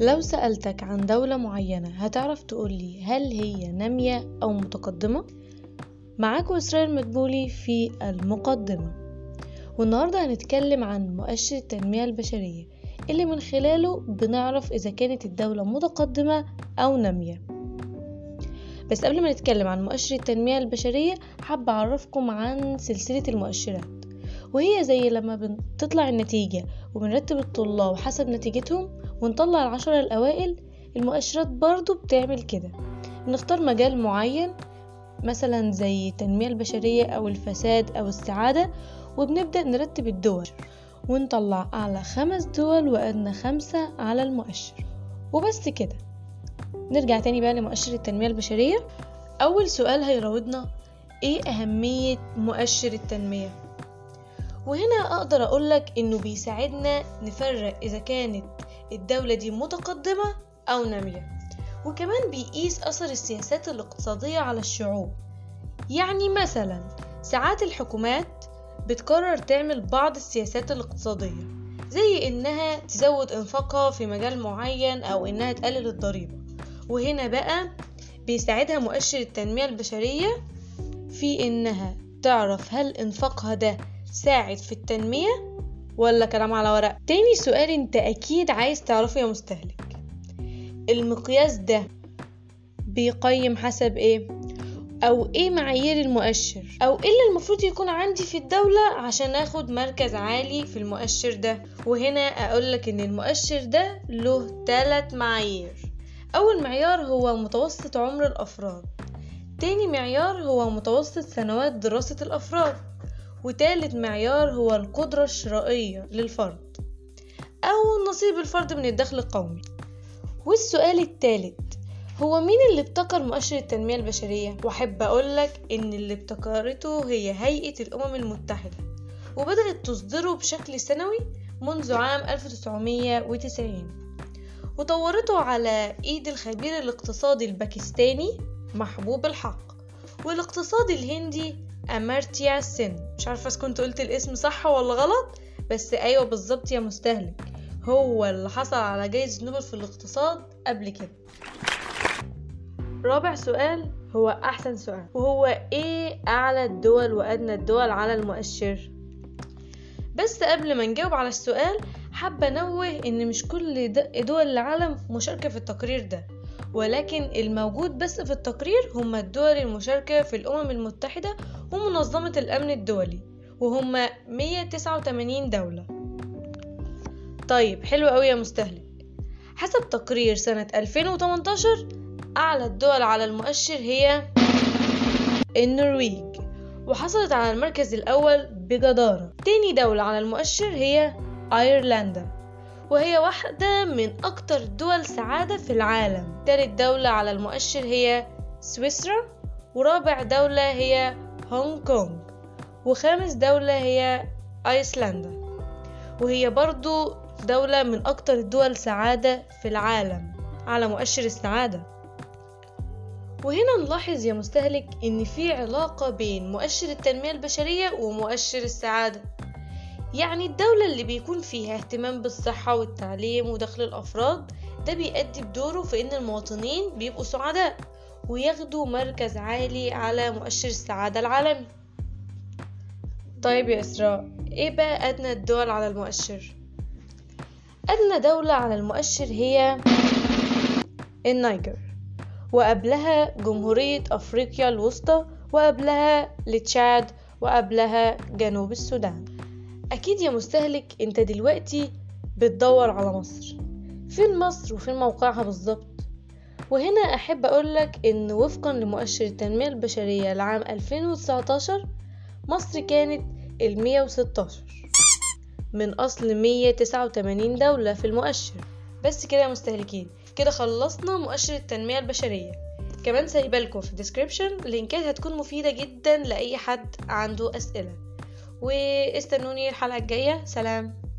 لو سألتك عن دولة معينة هتعرف تقولي هل هي نامية أو متقدمة؟ معاكم إسرائيل مدبولي في المقدمة. والنهاردة هنتكلم عن مؤشر التنمية البشرية اللي من خلاله بنعرف إذا كانت الدولة متقدمة أو نامية. بس قبل ما نتكلم عن مؤشر التنمية البشرية حابة أعرفكم عن سلسلة المؤشرات. وهي زي لما بتطلع النتيجة وبنرتب الطلاب حسب نتيجتهم ونطلع العشرة الأوائل المؤشرات برضو بتعمل كده. نختار مجال معين مثلا زي التنمية البشرية أو الفساد أو السعادة وبنبدأ نرتب الدول. ونطلع أعلى خمس دول وأدنى خمسة على المؤشر. وبس كده. نرجع تاني بقى لمؤشر التنمية البشرية. أول سؤال هيراودنا إيه أهمية مؤشر التنمية؟ وهنا أقدر أقولك إنه بيساعدنا نفرق إذا كانت الدولة دي متقدمة أو نامية. وكمان بيقيس أثر السياسات الاقتصادية على الشعوب. يعني مثلا ساعات الحكومات بتقرر تعمل بعض السياسات الاقتصادية زي إنها تزود إنفاقها في مجال معين أو إنها تقلل الضريبة. وهنا بقى بيساعدها مؤشر التنمية البشرية في إنها تعرف هل إنفاقها ده ساعد في التنمية ولا كلام على ورق؟ تاني سؤال انت أكيد عايز تعرفه يا مستهلك. المقياس ده بيقيم حسب إيه؟ أو إيه معايير المؤشر؟ أو إيه اللي المفروض يكون عندي في الدولة عشان آخد مركز عالي في المؤشر ده؟ وهنا أقولك إن المؤشر ده له ثلاث معايير. أول معيار هو متوسط عمر الأفراد. تاني معيار هو متوسط سنوات دراسة الأفراد. وتالت معيار هو القدرة الشرائية للفرد أو نصيب الفرد من الدخل القومي والسؤال التالت هو مين اللي ابتكر مؤشر التنمية البشرية؟ وأحب أقولك إن اللي ابتكرته هي هيئة الأمم المتحدة وبدأت تصدره بشكل سنوي منذ عام 1990 وطورته على إيد الخبير الاقتصادي الباكستاني محبوب الحق والاقتصادي الهندي أمارتيا سن مش عارفة إذا كنت قلت الاسم صح ولا غلط بس أيوة بالظبط يا مستهلك. هو اللي حصل على جايزة نوبل في الاقتصاد قبل كده. رابع سؤال هو أحسن سؤال. وهو إيه أعلى الدول وأدنى الدول على المؤشر؟ بس قبل ما نجاوب على السؤال حابة أنوه إن مش كل دول العالم مشاركة في التقرير ده. ولكن الموجود بس في التقرير هم الدول المشاركة في الأمم المتحدة ومنظمة الأمن الدولي وهم 189 دولة. طيب حلو قوي يا مستهلك. حسب تقرير سنة 2018 أعلى الدول على المؤشر هي النرويج وحصلت على المركز الأول بجدارة. تاني دولة على المؤشر هي أيرلندا. وهي واحدة من أكتر الدول سعادة في العالم. تالت دولة على المؤشر هي سويسرا ورابع دولة هي هونغ كونغ وخامس دولة هي أيسلندا. وهي برضو دولة من أكتر الدول سعادة في العالم على مؤشر السعادة. وهنا نلاحظ يا مستهلك إن في علاقة بين مؤشر التنمية البشرية ومؤشر السعادة. يعني الدولة اللي بيكون فيها اهتمام بالصحة والتعليم ودخل الأفراد ده بيأدي بدوره في إن المواطنين بيبقوا سعداء وياخدوا مركز عالي على مؤشر السعادة العالمي طيب يا إسراء إيه بقى أدنى الدول على المؤشر؟ أدنى دولة على المؤشر هي النيجر وقبلها جمهورية أفريقيا الوسطى وقبلها لتشاد وقبلها جنوب السودان أكيد يا مستهلك أنت دلوقتي بتدور على مصر. فين مصر وفين موقعها بالظبط؟ وهنا أحب أقولك إن وفقا لمؤشر التنمية البشرية لعام 2019 مصر كانت المية وستاشر من أصل مية تسعة وتمانين دولة في المؤشر. بس كده يا مستهلكين كده خلصنا مؤشر التنمية البشرية. كمان سايبالكم في ال description لينكات هتكون مفيدة جدا لأي حد عنده أسئلة. وإستنوني الحلقة الجاية. سلام.